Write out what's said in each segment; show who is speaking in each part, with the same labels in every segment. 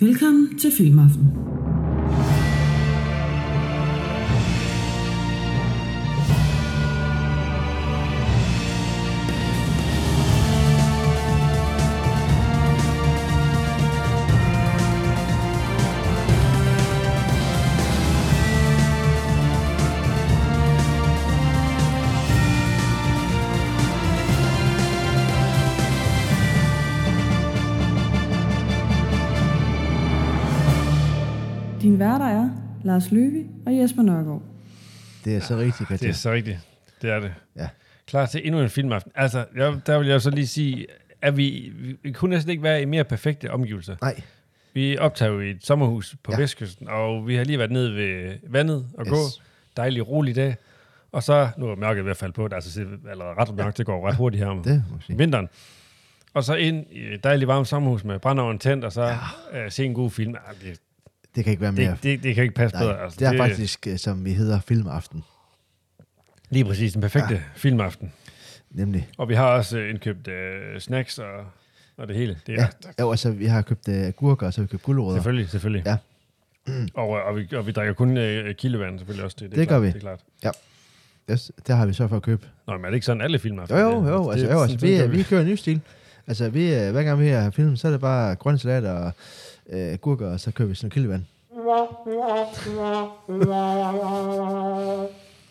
Speaker 1: Velkommen til Filmaften. Lars Løvi og Jesper Nørgaard.
Speaker 2: Det er så rigtigt, Katja.
Speaker 3: Det er så rigtigt. Det er det.
Speaker 2: Ja.
Speaker 3: Klar til endnu en filmaften. Altså, jeg, der vil jeg så lige sige, at vi, vi, kunne næsten ikke være i mere perfekte omgivelser.
Speaker 2: Nej,
Speaker 3: Vi optager jo i et sommerhus på
Speaker 2: Ja.
Speaker 3: ja. Vestkysten, og vi har lige været nede ved vandet og
Speaker 2: Yes.
Speaker 3: gå. Dejlig, rolig dag. Og så, nu er mørket ved at falde på, er altså allerede ret mørkt, det går ret hurtigt her om
Speaker 2: det
Speaker 3: vinteren. Og så ind i et dejligt varmt sommerhus med brændeovn tændt, og så ja. øh, se en god film. Det,
Speaker 2: Det kan ikke være mere.
Speaker 3: det, det, det kan ikke passe
Speaker 2: Nej,
Speaker 3: bedre. Altså,
Speaker 2: det er faktisk, øh, som vi hedder, filmaften.
Speaker 3: Lige præcis, den perfekte ja. filmaften.
Speaker 2: Nemlig.
Speaker 3: Og vi har også øh, indkøbt øh, snacks og, og det hele. Det er
Speaker 2: Ja,
Speaker 3: ja.
Speaker 2: jo, altså, vi har købt uh, gurker, og så har vi købt gulerødder.
Speaker 3: selvfølgelig, selvfølgelig.
Speaker 2: Ja.
Speaker 3: Og, og, vi, og vi drikker kun øh, kildevand selvfølgelig også. Det, det, er
Speaker 2: Det gør
Speaker 3: klart,
Speaker 2: vi.
Speaker 3: Det er klart.
Speaker 2: Yes, der har vi så for at købe.
Speaker 3: Nå, men er det ikke sådan alle film?
Speaker 2: Jo, jo, jo. Altså, jo, altså, vi, vi kører en ny stil. Altså, vi, øh, hver gang vi har film, så er det bare grønne salat og uh, gurker, og så kører vi sådan noget kildevand.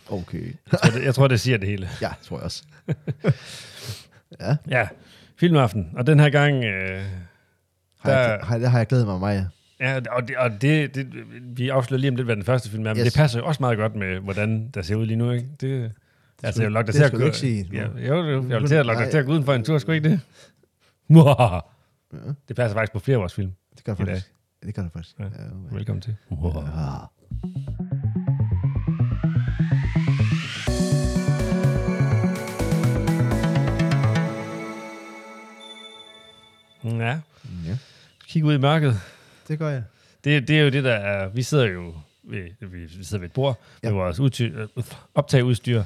Speaker 2: Okay.
Speaker 3: jeg, tror, det, jeg tror, det siger det hele.
Speaker 2: Ja, tror jeg også.
Speaker 3: Ja, filmaften. Og den her gang... Øh,
Speaker 2: Har, jeg,
Speaker 3: Der-
Speaker 2: har, det har jeg glædet mig meget.
Speaker 3: ja, og, det, og det, det, vi afslører lige om lidt, hvad den første film er, men
Speaker 2: Yes.
Speaker 3: det passer jo også meget godt med, hvordan der ser ud lige nu, ikke? Det, altså, jeg vil lokke dig
Speaker 2: det
Speaker 3: til at
Speaker 2: skal
Speaker 3: gå...
Speaker 2: ikke sige.
Speaker 3: Ja, jo, jo, jeg vil til at lokke dig til at gå uden for en tur, skulle ikke det?
Speaker 2: Ja.
Speaker 3: Det passer faktisk på flere af vores film.
Speaker 2: Det gør det faktisk. Det gør det faktisk.
Speaker 3: Ja.
Speaker 2: Ja.
Speaker 3: Velkommen til.
Speaker 2: Ja.
Speaker 3: Ja,
Speaker 2: ja,
Speaker 3: kig ud i mørket.
Speaker 2: det gør jeg.
Speaker 3: Det, det er jo det, der er... Vi sidder jo ved, vi vi sidder ved et bord
Speaker 2: Ja.
Speaker 3: med vores udty, øh, optageudstyr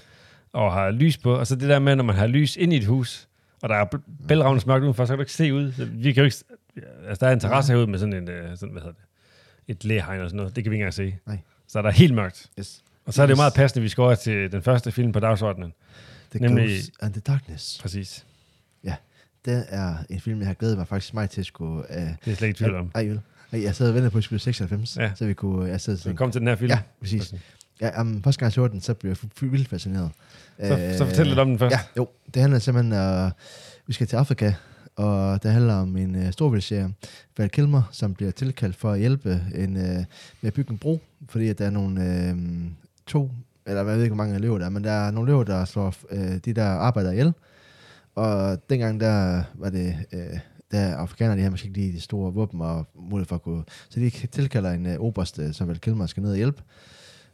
Speaker 3: og har lys på. Og så det der med, når man har lys ind i et hus, og der er bælragende mørkt udenfor, så kan du ikke se ud. Vi kan jo ikke... Altså, der er en terrasse herude med sådan en... øh, Sådan, hvad hedder det? Et læhegn og sådan noget. Det kan vi ikke engang se.
Speaker 2: Nej.
Speaker 3: Så er der helt mørkt.
Speaker 2: Yes.
Speaker 3: Og så er det jo meget passende, at vi skal over til den første film på dagsordenen.
Speaker 2: The
Speaker 3: Nemlig-
Speaker 2: Ghost and the Darkness.
Speaker 3: Præcis.
Speaker 2: Det er en film, jeg har glædet mig faktisk meget til at skulle... Uh,
Speaker 3: Det er slet ikke tvivl om.
Speaker 2: Ej, vel. Ej, jeg sad og ventede på, at vi skulle 96,
Speaker 3: Ja.
Speaker 2: så vi kunne... Jeg sad
Speaker 3: Så
Speaker 2: sådan,
Speaker 3: kom til den her film.
Speaker 2: Ja, præcis. Ja, um, første gang jeg så den, så blev jeg vildt fascineret.
Speaker 3: Så, så fortæl lidt om den først.
Speaker 2: Ja, jo. Det handler simpelthen om, uh, vi skal til Afrika, og det handler om en uh, storvildserie, Val Kilmer, som bliver tilkaldt for at hjælpe en, uh, med at bygge en bro, fordi at der er nogle uh, to, eller jeg ved ikke, hvor mange elever der er, men der er nogle elever, der slår uh, de der arbejder ihjel. Og dengang der var det, uh, der afrikanere, de har måske ikke lige de store våben og mulighed for at gå. Så de tilkalder en uh, oberst, uh, som Val Kilmer skal ned og hjælpe.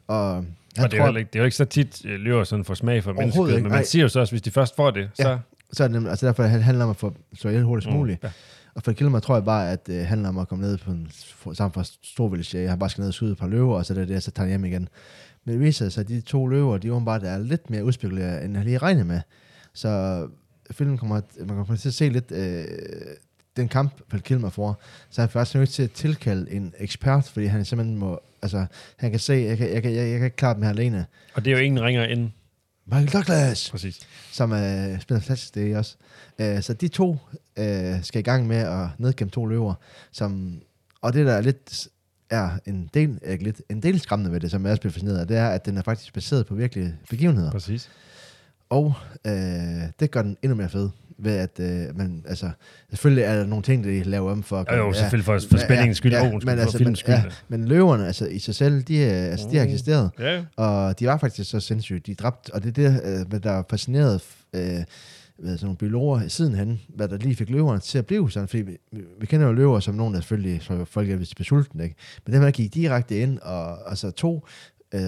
Speaker 2: Og, han
Speaker 3: Og det er, jo heller ikke, det er jo ikke så tit, øh, løver sådan for smag for mennesket, men man siger jo så også, hvis de først får det,
Speaker 2: Ja.
Speaker 3: så...
Speaker 2: så er det nemlig, altså derfor han- handler om at få slå ihjel hurtigst
Speaker 3: Mm,
Speaker 2: muligt.
Speaker 3: ja.
Speaker 2: Og for Kilmer tror jeg bare, at det handler om at komme ned på en for- sammen for storvildserie. Han bare skal ned og skyde et par løver, og så er det det, så tager han hjem igen. Men det viser sig, at de to løver, de åbenbart er lidt mere udspekuleret, end jeg lige regnede med. Så filmen kommer, man kommer til at se lidt øh, den kamp, Val Kilmer får. Så er han faktisk nødt til at tilkalde en ekspert, fordi han simpelthen må, altså, han kan se, jeg kan, jeg kan, jeg, jeg kan ikke klare dem her alene.
Speaker 3: Og det er jo ingen ringer end...
Speaker 2: Michael Douglas!
Speaker 3: Præcis.
Speaker 2: som uh, spiller fantastisk det også. Uh, så de to uh, skal i gang med at nedkæmpe to løver, som, og det der er lidt er en del, ikke lidt, en del skræmmende ved det, som jeg også bliver fascineret af, det er, at den er faktisk baseret på virkelige begivenheder.
Speaker 3: Præcis.
Speaker 2: Og uh, det gør den endnu mere fed, ved at uh, man, altså, selvfølgelig er der nogle ting, de laver om for...
Speaker 3: Jo, jo, selvfølgelig for, for spændingens skyld,
Speaker 2: ja,
Speaker 3: ja,
Speaker 2: men
Speaker 3: oh, for
Speaker 2: altså,
Speaker 3: filmens skyld.
Speaker 2: men, ja, men løverne, altså i sig selv, de, er, altså, de har
Speaker 3: Mm.
Speaker 2: eksisteret.
Speaker 3: Ja.
Speaker 2: Og de var faktisk så sindssyge. De dræbte, og det er det, øh, der er fascineret øh, ved sådan nogle biologer sidenhen, hvad der lige fik løverne til at blive sådan, fordi vi, vi, kender jo løver som nogen, der selvfølgelig slår folk ihjel, hvis de bliver sultne, ikke? Men dem, der gik direkte ind, og altså to øh,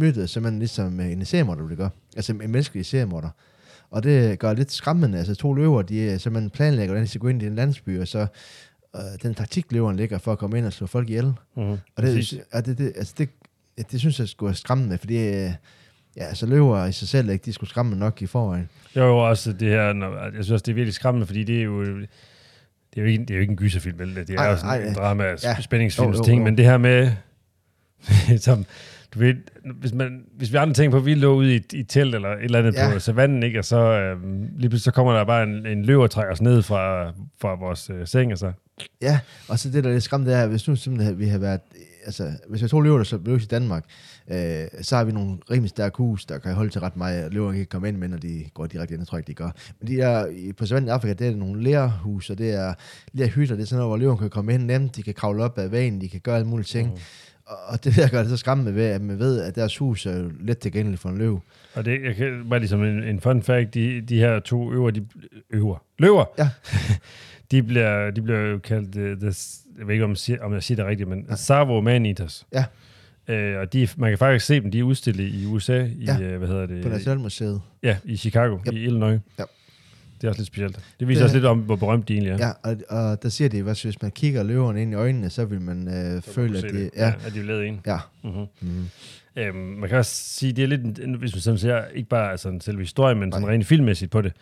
Speaker 2: mødte simpelthen ligesom en seriemorder, ville gøre. Altså en menneskelig seriemorder. Og det gør lidt skræmmende. Altså to løver, de øh, simpelthen planlægger, hvordan de skal gå ind i en landsby, og så øh, den taktik, løveren ligger for at komme ind og slå folk ihjel.
Speaker 3: Mm-hmm.
Speaker 2: Og det, ja, det, det, altså det, ja, det synes jeg skulle være skræmmende, fordi øh, ja, altså løver i sig selv, ikke, de skulle skræmme nok i forvejen.
Speaker 3: Jo, jo, også det her, når, jeg synes også, det er virkelig skræmmende, fordi det er jo, det det er jo ikke, det er jo ikke en gyserfilm, vel? Det er
Speaker 2: Ej,
Speaker 3: jo sådan
Speaker 2: ej,
Speaker 3: en drama,
Speaker 2: ja.
Speaker 3: ja. spændingsfilm,
Speaker 2: Jo, jo,
Speaker 3: ting, men det her med, som, du ved, hvis, man, hvis vi andre tænker på, at vi lå ude i, i telt eller et eller andet
Speaker 2: Ja.
Speaker 3: på savannen, ikke? og så øhm, lige pludselig så kommer der bare en, en løv og trækker os ned fra, fra vores øh, seng, og så,
Speaker 2: Ja, og så det, der er lidt skræmt, det er, hvis nu simpelthen vi har været, altså, hvis jeg tog løver, der så løs i Danmark, øh, så har vi nogle rimelig stærke hus, der kan holde til ret meget, løver kan ikke komme ind med, når de går direkte ind, det tror jeg ikke, de gør. Men de er, i- på savannen i Afrika, det er nogle lærhus, og det er lærhytter, det er sådan noget, hvor løverne kan komme ind nemt, de kan kravle op ad væggen, de kan gøre alle mulige ting. Mm. Og det der gør det så skræmmende ved, at man ved, at deres hus er jo let tilgængeligt for en løv.
Speaker 3: og det jeg kan, bare ligesom en, en fun fact, de, de her to øver, de øver, løver,
Speaker 2: Ja.
Speaker 3: de bliver, de bliver jo kaldt, uh, the, jeg ved ikke, om jeg siger, om jeg siger det rigtigt, men ja. Savo Man-Eaters.
Speaker 2: Ja.
Speaker 3: Øh, og de, man kan faktisk se dem, de er udstillet i USA, i,
Speaker 2: Ja.
Speaker 3: øh, hvad hedder det?
Speaker 2: På Nationalmuseet.
Speaker 3: Ja, i Chicago,
Speaker 2: Yep.
Speaker 3: i Illinois.
Speaker 2: Ja.
Speaker 3: Det er også lidt specielt. Det viser
Speaker 2: Det-
Speaker 3: også lidt om, hvor berømt de egentlig er.
Speaker 2: Ja, og, og der siger de, at hvis man kigger løverne ind i øjnene, så vil man øh,
Speaker 3: Så
Speaker 2: føle,
Speaker 3: man
Speaker 2: at
Speaker 3: se
Speaker 2: det... Ja,
Speaker 3: at de er lavet en.
Speaker 2: ja.
Speaker 3: Mm-hmm.
Speaker 2: Mm.
Speaker 3: Øhm, man kan også sige, det er lidt, hvis man sådan ser, ikke bare altså, en selve historien, men sådan rent filmmæssigt på det,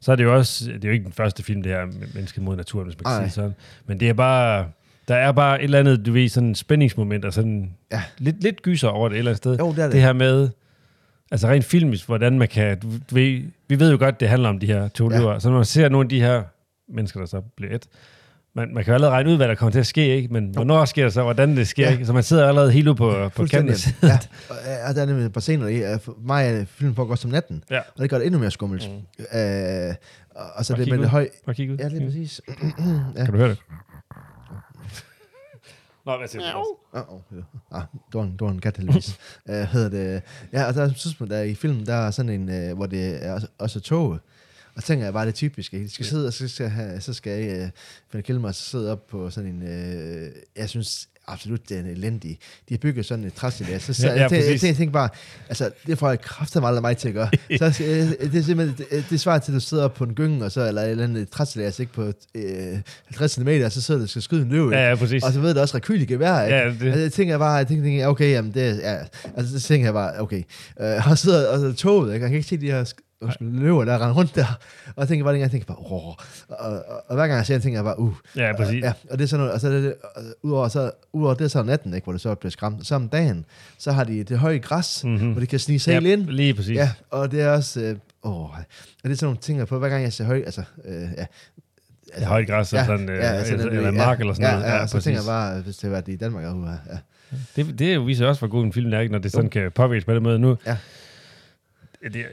Speaker 3: så er det jo også, det er jo ikke den første film, det her mennesket mod naturen, hvis man kan
Speaker 2: Nej.
Speaker 3: sige sådan. Men det er bare, der er bare et eller andet, du ved, sådan en spændingsmoment, og sådan
Speaker 2: Ja.
Speaker 3: lidt, lidt gyser over det et eller andet sted.
Speaker 2: Jo, det er det.
Speaker 3: det her med, altså rent filmisk, hvordan man kan, du, du ved, vi ved jo godt, det handler om de her to
Speaker 2: Ja.
Speaker 3: løver, så når man ser nogle af de her mennesker, der så bliver et, man, man kan jo allerede regne ud, hvad der kommer til at ske, ikke? Men hvornår sker det så, hvordan det sker,
Speaker 2: Ja.
Speaker 3: ikke? Så man sidder allerede helt ude på, på kanten.
Speaker 2: ja, og, der er nemlig et par scener i. For mig er filmen foregår som natten,
Speaker 3: Ja.
Speaker 2: og det gør det endnu mere skummelt. Mm. Øh, og, og så
Speaker 3: Bare
Speaker 2: det
Speaker 3: kig
Speaker 2: med det høj...
Speaker 3: At kigge ud.
Speaker 2: Ja, lige præcis. ja.
Speaker 3: Kan du høre det? Nå, hvad siger du?
Speaker 2: Oh, oh, ja. ah, det, var en, det var en kat, heldigvis. uh, hedder det. Ja, og der er et tidspunkt, der i filmen, der er sådan en, uh, hvor det er også, også tog. Og så tænker jeg bare det typiske. De skal sidde, og så skal, have, så skal jeg, uh, Finn Kilmer sidde op på sådan en, uh, jeg synes absolut, det er en elendig. De har bygget sådan et træstillas. Så, så
Speaker 3: Ja, ja,
Speaker 2: jeg, tænker bare, altså, det får jeg kraftigt aldrig mig til at gøre. så jeg- det er simpelthen, det, det svarer til, at du sidder på en gynge, og så, eller et eller andet træstillas, ikke på øh, 50 cm, og så sidder du og skal skyde en løve.
Speaker 3: Ja, ja, præcis.
Speaker 2: Og så ved det også rekyl i gevær, ikke?
Speaker 3: Ja, det-
Speaker 2: Altså, jeg tænker bare, jeg tænker, okay, jamen det er, ja, altså så tænker jeg bare, okay. Øh, og så og så toget, ikke? jeg kan ikke se de her undskyld, løver, der render rundt der. Og jeg tænker bare, jeg tænker bare, åh. Og, og, og, hver gang jeg ser det, tænker jeg bare, uh.
Speaker 3: Ja, præcis.
Speaker 2: Ja, og det er sådan noget, og så er det, og udover, så, udover det, så natten, ikke, hvor det så bliver skræmt. Så om dagen, så har de det høje græs,
Speaker 3: Mhm.
Speaker 2: hvor de kan snige sig
Speaker 3: ja,
Speaker 2: ind.
Speaker 3: lige præcis.
Speaker 2: Ja, og det er også, øh, åh, og det er sådan nogle ting, jeg på, hver gang jeg ser høj, altså, øh, ja,
Speaker 3: Ja, højt græs og sådan, øh,
Speaker 2: altså,
Speaker 3: eller,
Speaker 2: den-
Speaker 3: eller mark eller sådan
Speaker 2: ja,
Speaker 3: noget.
Speaker 2: Ja,
Speaker 3: Ja,
Speaker 2: ja, så tænker jeg bare, hvis det havde været i Danmark, uh, ja.
Speaker 3: Det, det viser også, hvor god en film er, ikke, når det sådan kan påvirkes på den måde. Nu,
Speaker 2: Ja.
Speaker 3: det, ja.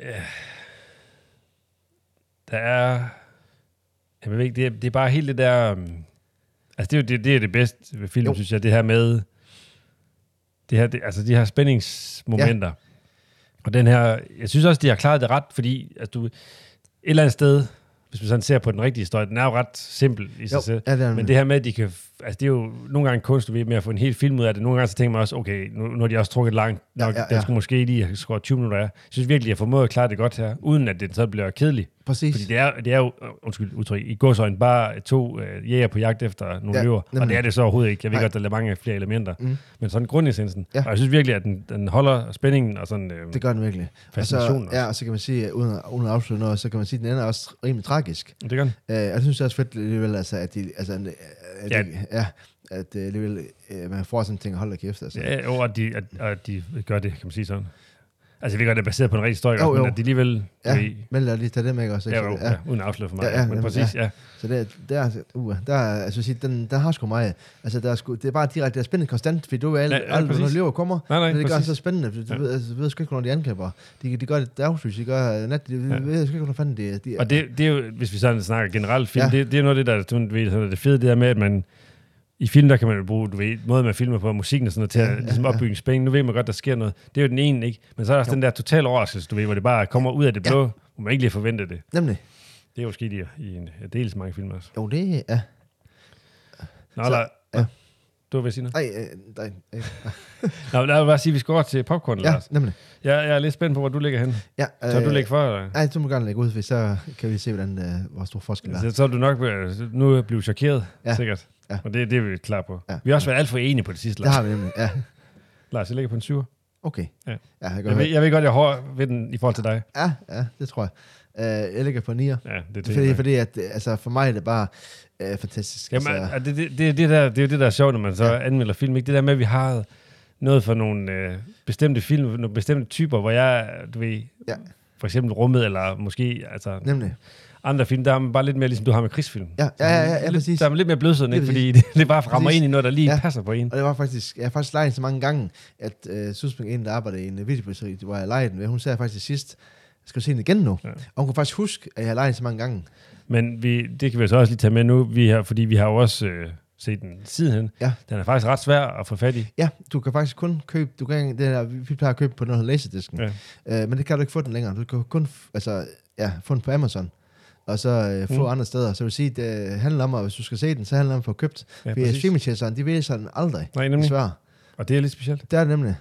Speaker 3: Der er... Jeg ved ikke, det er, det er bare helt det der... um, Altså, det er jo det, det, er det bedste ved film,
Speaker 2: Jo.
Speaker 3: synes jeg. Det her med... Det her, det, altså, de her spændingsmomenter. Ja. Og den her... Jeg synes også, de har klaret det ret, fordi altså, du, et eller andet sted, hvis man sådan ser på den rigtige historie, den er jo ret simpel i sig selv.
Speaker 2: ja, det er
Speaker 3: Men det her med, at de kan... Altså, det er jo nogle gange kunst, ved, med at få en hel film ud af det. Nogle gange så tænker man også, okay, nu, nu har de også trukket langt nok.
Speaker 2: Ja,
Speaker 3: Ja,
Speaker 2: ja,
Speaker 3: ja. skulle måske lige have skåret 20 minutter af. Jeg synes virkelig, at jeg formået at klare det godt her, uden at det så bliver kedeligt.
Speaker 2: Præcis.
Speaker 3: Fordi det er, det er jo, øh, undskyld udtryk, i godsøjne bare to øh, jæger på jagt efter nogle
Speaker 2: Ja,
Speaker 3: løver.
Speaker 2: nemlig.
Speaker 3: Og det er det så overhovedet ikke. Jeg ved
Speaker 2: Nej.
Speaker 3: godt, der er mange flere elementer.
Speaker 2: Mm.
Speaker 3: Men sådan grundessensen.
Speaker 2: Ja.
Speaker 3: Og jeg synes virkelig, at den, den holder spændingen og sådan... Øh,
Speaker 2: Det gør den virkelig. Og så,
Speaker 3: Fascinationen også.
Speaker 2: ja, og så kan man sige, uden, uden at afsløre noget, så kan man sige, at den ender også rimelig tragisk.
Speaker 3: det gør den.
Speaker 2: Uh, jeg synes er også fedt alligevel, altså, at de, altså, at, de, ja, at uh, alligevel, uh, man får sådan en ting, hold da kæft, altså.
Speaker 3: Ja, jo, at de, at, at de gør det, kan man sige sådan. Altså, ved godt, det er baseret på en rigtig historie,
Speaker 2: Jo, jo.
Speaker 3: men at de alligevel...
Speaker 2: Ja,
Speaker 3: ved-
Speaker 2: men lad lige tage det med, ikke også?
Speaker 3: Ja,
Speaker 2: ikke?
Speaker 3: jo,
Speaker 2: Så-
Speaker 3: ja, uden at afsløre for mig.
Speaker 2: Ja,
Speaker 3: Ja,
Speaker 2: ja,
Speaker 3: ja, men
Speaker 2: jamen,
Speaker 3: præcis, ja.
Speaker 2: Så det, det er, uh, der er, altså, sige, den, den har sgu meget. Altså, der er sgu, det er bare direkte, det er spændende konstant, fordi du ved alt,
Speaker 3: Ja,
Speaker 2: ja,
Speaker 3: ja,
Speaker 2: alt når løver kommer.
Speaker 3: Nej, nej,
Speaker 2: Men det gør det
Speaker 3: præcis.
Speaker 2: så spændende, fordi du,
Speaker 3: Ja.
Speaker 2: ved, altså, ved sgu ikke, hvornår de angriber. De, de gør det dagslys, de gør nat, de,
Speaker 3: Ja.
Speaker 2: ved sgu ikke, hvornår fanden de, de
Speaker 3: Og det, det er jo, hvis vi sådan snakker generelt film,
Speaker 2: Ja.
Speaker 3: ja. det, det er noget af det, der du sådan, er det fede, det der med, at man i film, der kan man jo bruge, du ved, måden man filmer på, musikken og sådan noget, til
Speaker 2: Ja,
Speaker 3: at
Speaker 2: ja,
Speaker 3: ligesom
Speaker 2: ja.
Speaker 3: opbygge en spænding. Nu ved man godt, der sker noget. Det er jo den ene, ikke? Men så er der også
Speaker 2: Jo.
Speaker 3: den der total overraskelse, du ved, hvor det bare kommer ud af det
Speaker 2: Ja.
Speaker 3: blå, hvor man ikke lige forventer det.
Speaker 2: Nemlig.
Speaker 3: Det er jo sket i, i en ja, dels mange film også.
Speaker 2: Jo, det er...
Speaker 3: Nå,
Speaker 2: Så-
Speaker 3: så,
Speaker 2: ja.
Speaker 3: ja. Du vil sige noget?
Speaker 2: Nej, øh, nej, øh,
Speaker 3: Nå, lad mig bare sige, at vi skal over til popcorn,
Speaker 2: ja,
Speaker 3: Lars.
Speaker 2: nemlig.
Speaker 3: Jeg, jeg er lidt spændt på, hvor du ligger hen.
Speaker 2: Ja,
Speaker 3: Så du lægger for, eller?
Speaker 2: Nej, du må gerne lægge ud, for så kan vi se, hvordan, øh, hvor stor forskel der er.
Speaker 3: Så, så er du nok øh, nu blive chokeret,
Speaker 2: Ja.
Speaker 3: ja. sikkert.
Speaker 2: Ja.
Speaker 3: Og det, det er vi klar på.
Speaker 2: Ja.
Speaker 3: Vi har også været alt for enige på det sidste,
Speaker 2: Det
Speaker 3: Lars.
Speaker 2: har vi nemlig, ja.
Speaker 3: Lars, jeg ligger på en syver.
Speaker 2: Okay.
Speaker 3: Ja.
Speaker 2: Ja, jeg,
Speaker 3: Jeg ved, jeg ved godt, jeg er hård ved den i forhold til dig.
Speaker 2: ja, ja, det tror jeg. Uh, jeg ligger på 9'er.
Speaker 3: Ja, det
Speaker 2: Det er fordi, fordi at, altså, for mig er det bare uh, fantastisk.
Speaker 3: Jamen,
Speaker 2: altså,
Speaker 3: det, det, det, det, der, det er jo det, der er sjovt, når man så
Speaker 2: ja.
Speaker 3: anmelder film. Ikke? Det der med, at vi har noget for nogle øh, bestemte film, nogle bestemte typer, hvor jeg, du ved,
Speaker 2: Ja.
Speaker 3: for eksempel Rummet, eller måske altså,
Speaker 2: Nemlig.
Speaker 3: Andre film, der er bare lidt mere ligesom du har med krigsfilm.
Speaker 2: Ja, ja, ja, ja, ja
Speaker 3: lidt,
Speaker 2: præcis.
Speaker 3: Der er lidt mere blødsød, ikke? Fordi det, det bare rammer ind i noget, der lige
Speaker 2: Ja.
Speaker 3: passer på en.
Speaker 2: Og det var faktisk, jeg har faktisk lejet den så mange gange, at uh, Susming, en der arbejdede i en videobutik, hvor jeg lejede den ved, hun sagde faktisk sidst, jeg skal se den igen nu. Ja. Og hun kunne faktisk huske, at jeg har lejet den så mange gange.
Speaker 3: Men vi, det kan vi så også lige tage med nu, vi har, fordi vi har jo også øh, set den sidenhen.
Speaker 2: Ja.
Speaker 3: Den er faktisk ret svær at få fat i.
Speaker 2: Ja, du kan faktisk kun købe, du kan, det der, vi plejer at købe på noget, Laserdisken.
Speaker 3: Ja.
Speaker 2: Uh, men det kan du ikke få den længere. Du kan kun altså, ja, få den på Amazon. Og så uh, få
Speaker 3: Mm.
Speaker 2: andre steder. Så vil sige, det handler om, at hvis du skal se den, så handler det om at få købt.
Speaker 3: Ja,
Speaker 2: Ja, Fordi streamingtjenesterne, de ved sådan aldrig.
Speaker 3: Nej, nemlig.
Speaker 2: Desværre.
Speaker 3: Og det er lidt specielt.
Speaker 2: Det er det nemlig.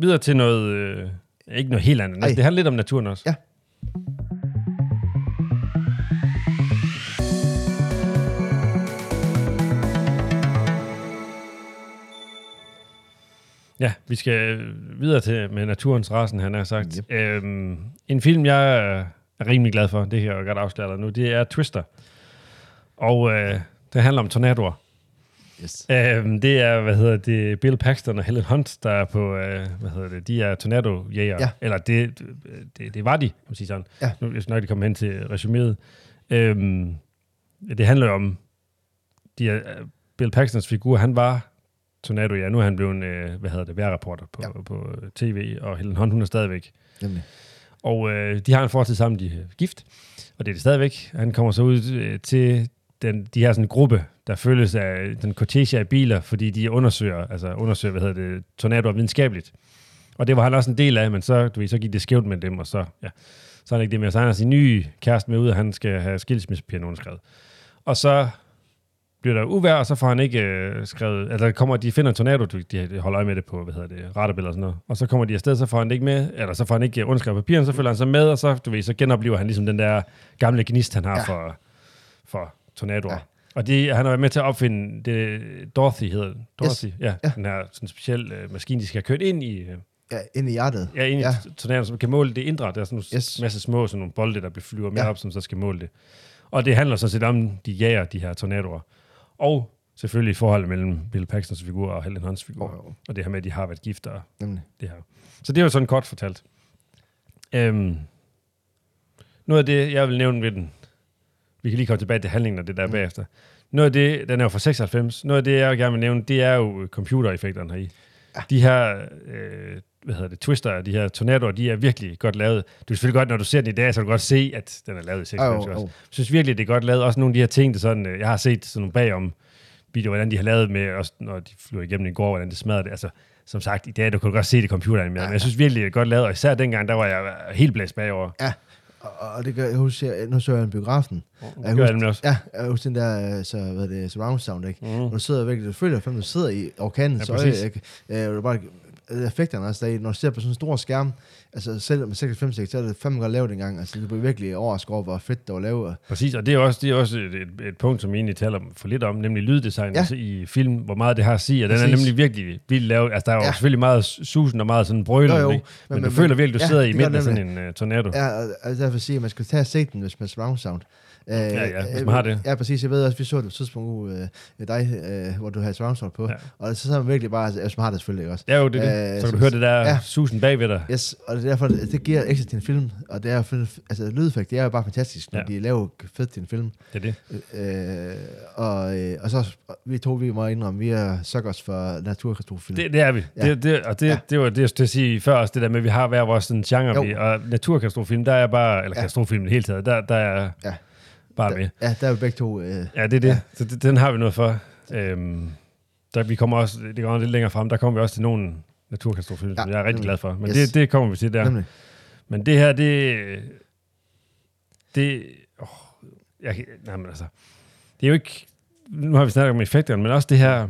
Speaker 3: Videre til noget, øh, ikke noget helt andet.
Speaker 2: Ej.
Speaker 3: Det handler lidt om naturen også.
Speaker 2: Ja.
Speaker 3: Ja, vi skal videre til med naturens rasen, han har sagt.
Speaker 2: Yep.
Speaker 3: Øhm, en film, jeg er rimelig glad for, det her jeg godt afsløre dig nu, det er Twister. Og øh, det handler om tornadoer.
Speaker 2: Yes.
Speaker 3: Øhm, det er, hvad hedder det, Bill Paxton og Helen Hunt, der er på, øh, hvad hedder det, de er tornado-jæger.
Speaker 2: Ja.
Speaker 3: Eller det, det, det var de, kan man sige sådan.
Speaker 2: Ja.
Speaker 3: Nu hvis nok de kommer hen til resuméet. Øhm, det handler om, de er, Bill Paxtons figur, han var tornado, ja. Nu er han blevet, øh, hvad hedder det, vejrreporter på,
Speaker 2: Ja.
Speaker 3: ja. på øh, tv, og Helen Hunt, hun er stadigvæk.
Speaker 2: Nemlig.
Speaker 3: Og øh, de har en fortid sammen, de er gift, og det er det stadigvæk. Han kommer så ud øh, til den, de her sådan en gruppe, der følges af den cortege af biler, fordi de undersøger, altså undersøger, hvad hedder det, tornadoer videnskabeligt. Og det var han også en del af, men så, du ved, så gik det skævt med dem, og så, ja, så er han ikke det mere. Så han har sin nye kæreste med ud, og han skal have skilsmissepapirerne underskrevet. Og så bliver der uvær, og så får han ikke øh, skrevet, altså kommer, de finder en tornado, de holder øje med det på, hvad hedder det, radarbilleder og sådan noget, og så kommer de afsted, så får han det ikke med, eller så får han ikke øh, underskrevet papirerne, så følger han sig med, og så, du ved, så genoplever han ligesom den der gamle gnist, han har
Speaker 2: Ja.
Speaker 3: ja. for, for tornadoer.
Speaker 2: Ja.
Speaker 3: Ja. Og de, han har været med til at opfinde det, Dorothy hedder. Dorothy, yes. ja,
Speaker 2: Ja.
Speaker 3: ja. Den her sådan speciel øh, maskine, de skal have kørt ind i, øh,
Speaker 2: Ja, ind i hjertet.
Speaker 3: ja, ind
Speaker 2: Ja.
Speaker 3: i tornadoen, som kan måle det indre. Der er sådan en
Speaker 2: Yes.
Speaker 3: masse små sådan nogle bolde, der flyver med
Speaker 2: Ja.
Speaker 3: ja. op, som så skal måle det. Og det handler sådan set om, de jager de her tornadoer. Og selvfølgelig forholdet mellem Bill Paxtons figur og Helen Hunts figur.
Speaker 2: Wow.
Speaker 3: Og det her med, at de har været gift og
Speaker 2: Nemlig.
Speaker 3: det her. Så det er jo sådan kort fortalt. Øhm, noget af det, jeg vil nævne ved den, vi kan lige komme tilbage til handlingen og det der
Speaker 2: Mm.
Speaker 3: bagefter. Noget af det, den er jo fra 96, noget af det, jeg gerne vil nævne, det er jo computereffekterne heri.
Speaker 2: Ja.
Speaker 3: De her, øh, hvad hedder det, twister, de her tornadoer, de er virkelig godt lavet. Du kan selvfølgelig godt, når du ser den i dag, så kan du godt se, at den er lavet i 96
Speaker 2: Au,
Speaker 3: også. Jeg synes virkelig, det er godt lavet. Også nogle af de her ting, der sådan, øh, jeg har set sådan nogle bagom videoer, hvordan de har lavet med, også når de flyver igennem i går, hvordan det smadrer det. Altså, som sagt, i dag, du du godt se det i computeren med,
Speaker 2: Ja,
Speaker 3: men jeg synes virkelig, det er godt lavet, og især dengang, der var jeg helt blæst bagover.
Speaker 2: Ja, og, og det gør, jeg husker, nu så jeg en biografen.
Speaker 3: Gør jeg
Speaker 2: husker,
Speaker 3: også.
Speaker 2: ja, jeg husker den der, øh, så, hvad det, surround sound, ikke?
Speaker 3: Mm.
Speaker 2: Når du sidder virkelig, du føler, at du sidder i orkanens
Speaker 3: Ja,
Speaker 2: øje, ikke? Øh, du bare, øh, effekterne også, der, når du ser på sådan en stor skærm, altså selv med 96 så er det fandme godt lavet dengang, altså du bliver virkelig overrasket over, hvor fedt det var lavet.
Speaker 3: Præcis, og det er også, det er også et, et, et punkt, som vi egentlig taler for lidt om, nemlig lyddesign
Speaker 2: Ja.
Speaker 3: altså i film, hvor meget det har at sige, og den er nemlig virkelig vildt lavet. Altså, der er jo
Speaker 2: Ja.
Speaker 3: selvfølgelig meget susen og meget sådan brøler,
Speaker 2: Jo, jo,
Speaker 3: ikke? Men,
Speaker 2: men-
Speaker 3: men, du
Speaker 2: men-
Speaker 3: føler virkelig, du
Speaker 2: ja,
Speaker 3: sidder i
Speaker 2: det
Speaker 3: midten af
Speaker 2: det
Speaker 3: sådan en uh, tornado.
Speaker 2: Ja, og, og derfor siger jeg, at man skal tage den, hvis man surround sound. Øh,
Speaker 3: ja, hvis
Speaker 2: øh,
Speaker 3: man har det.
Speaker 2: Ja, præcis. Jeg ved også, vi så det på et tidspunkt øh, med dig, øh, hvor du havde surround sound på. Ja.
Speaker 3: Ja.
Speaker 2: Og så sidder man virkelig bare, altså, man har det selvfølgelig også.
Speaker 3: Ja, jo, det er det.
Speaker 2: Øh,
Speaker 3: Så kan du høre det der
Speaker 2: ja.
Speaker 3: ja. susen bagved dig.
Speaker 2: Yes, og det er derfor, det, det giver ekstra til en film, og det er altså lydeffekt, det er jo bare fantastisk, når ja.
Speaker 3: Ja.
Speaker 2: de laver fedt til en film.
Speaker 3: Det er det.
Speaker 2: Øh, og, øh, og så, vi to, vi må indrømme, vi er suckers for naturkatastrofefilm.
Speaker 3: Det, det er vi.
Speaker 2: Ja.
Speaker 3: Ja. Det, det, og det,
Speaker 2: Ja.
Speaker 3: ja. det var det, jeg skulle sige før også, det der med, at vi har hver vores sådan, genre.
Speaker 2: Jo.
Speaker 3: Vi, og naturkatastrofefilm, der er bare, eller
Speaker 2: Ja.
Speaker 3: katastrofefilm i det hele taget, der, der er
Speaker 2: Ja.
Speaker 3: Bare med.
Speaker 2: ja, der er vi begge to. Øh,
Speaker 3: Ja, det er det.
Speaker 2: Ja.
Speaker 3: Så det, den har vi noget for. Øhm, der, vi kommer også, det går lidt længere frem, der kommer vi også til nogle naturkatastrofefilm,
Speaker 2: Ja,
Speaker 3: som jeg er rigtig
Speaker 2: nemlig.
Speaker 3: glad for. Men
Speaker 2: Yes.
Speaker 3: det, det kommer vi til der.
Speaker 2: nemlig.
Speaker 3: Men det her, det... Det... Oh, jeg, nej, men altså... Det er jo ikke... Nu har vi snakket om effekterne, men også det her...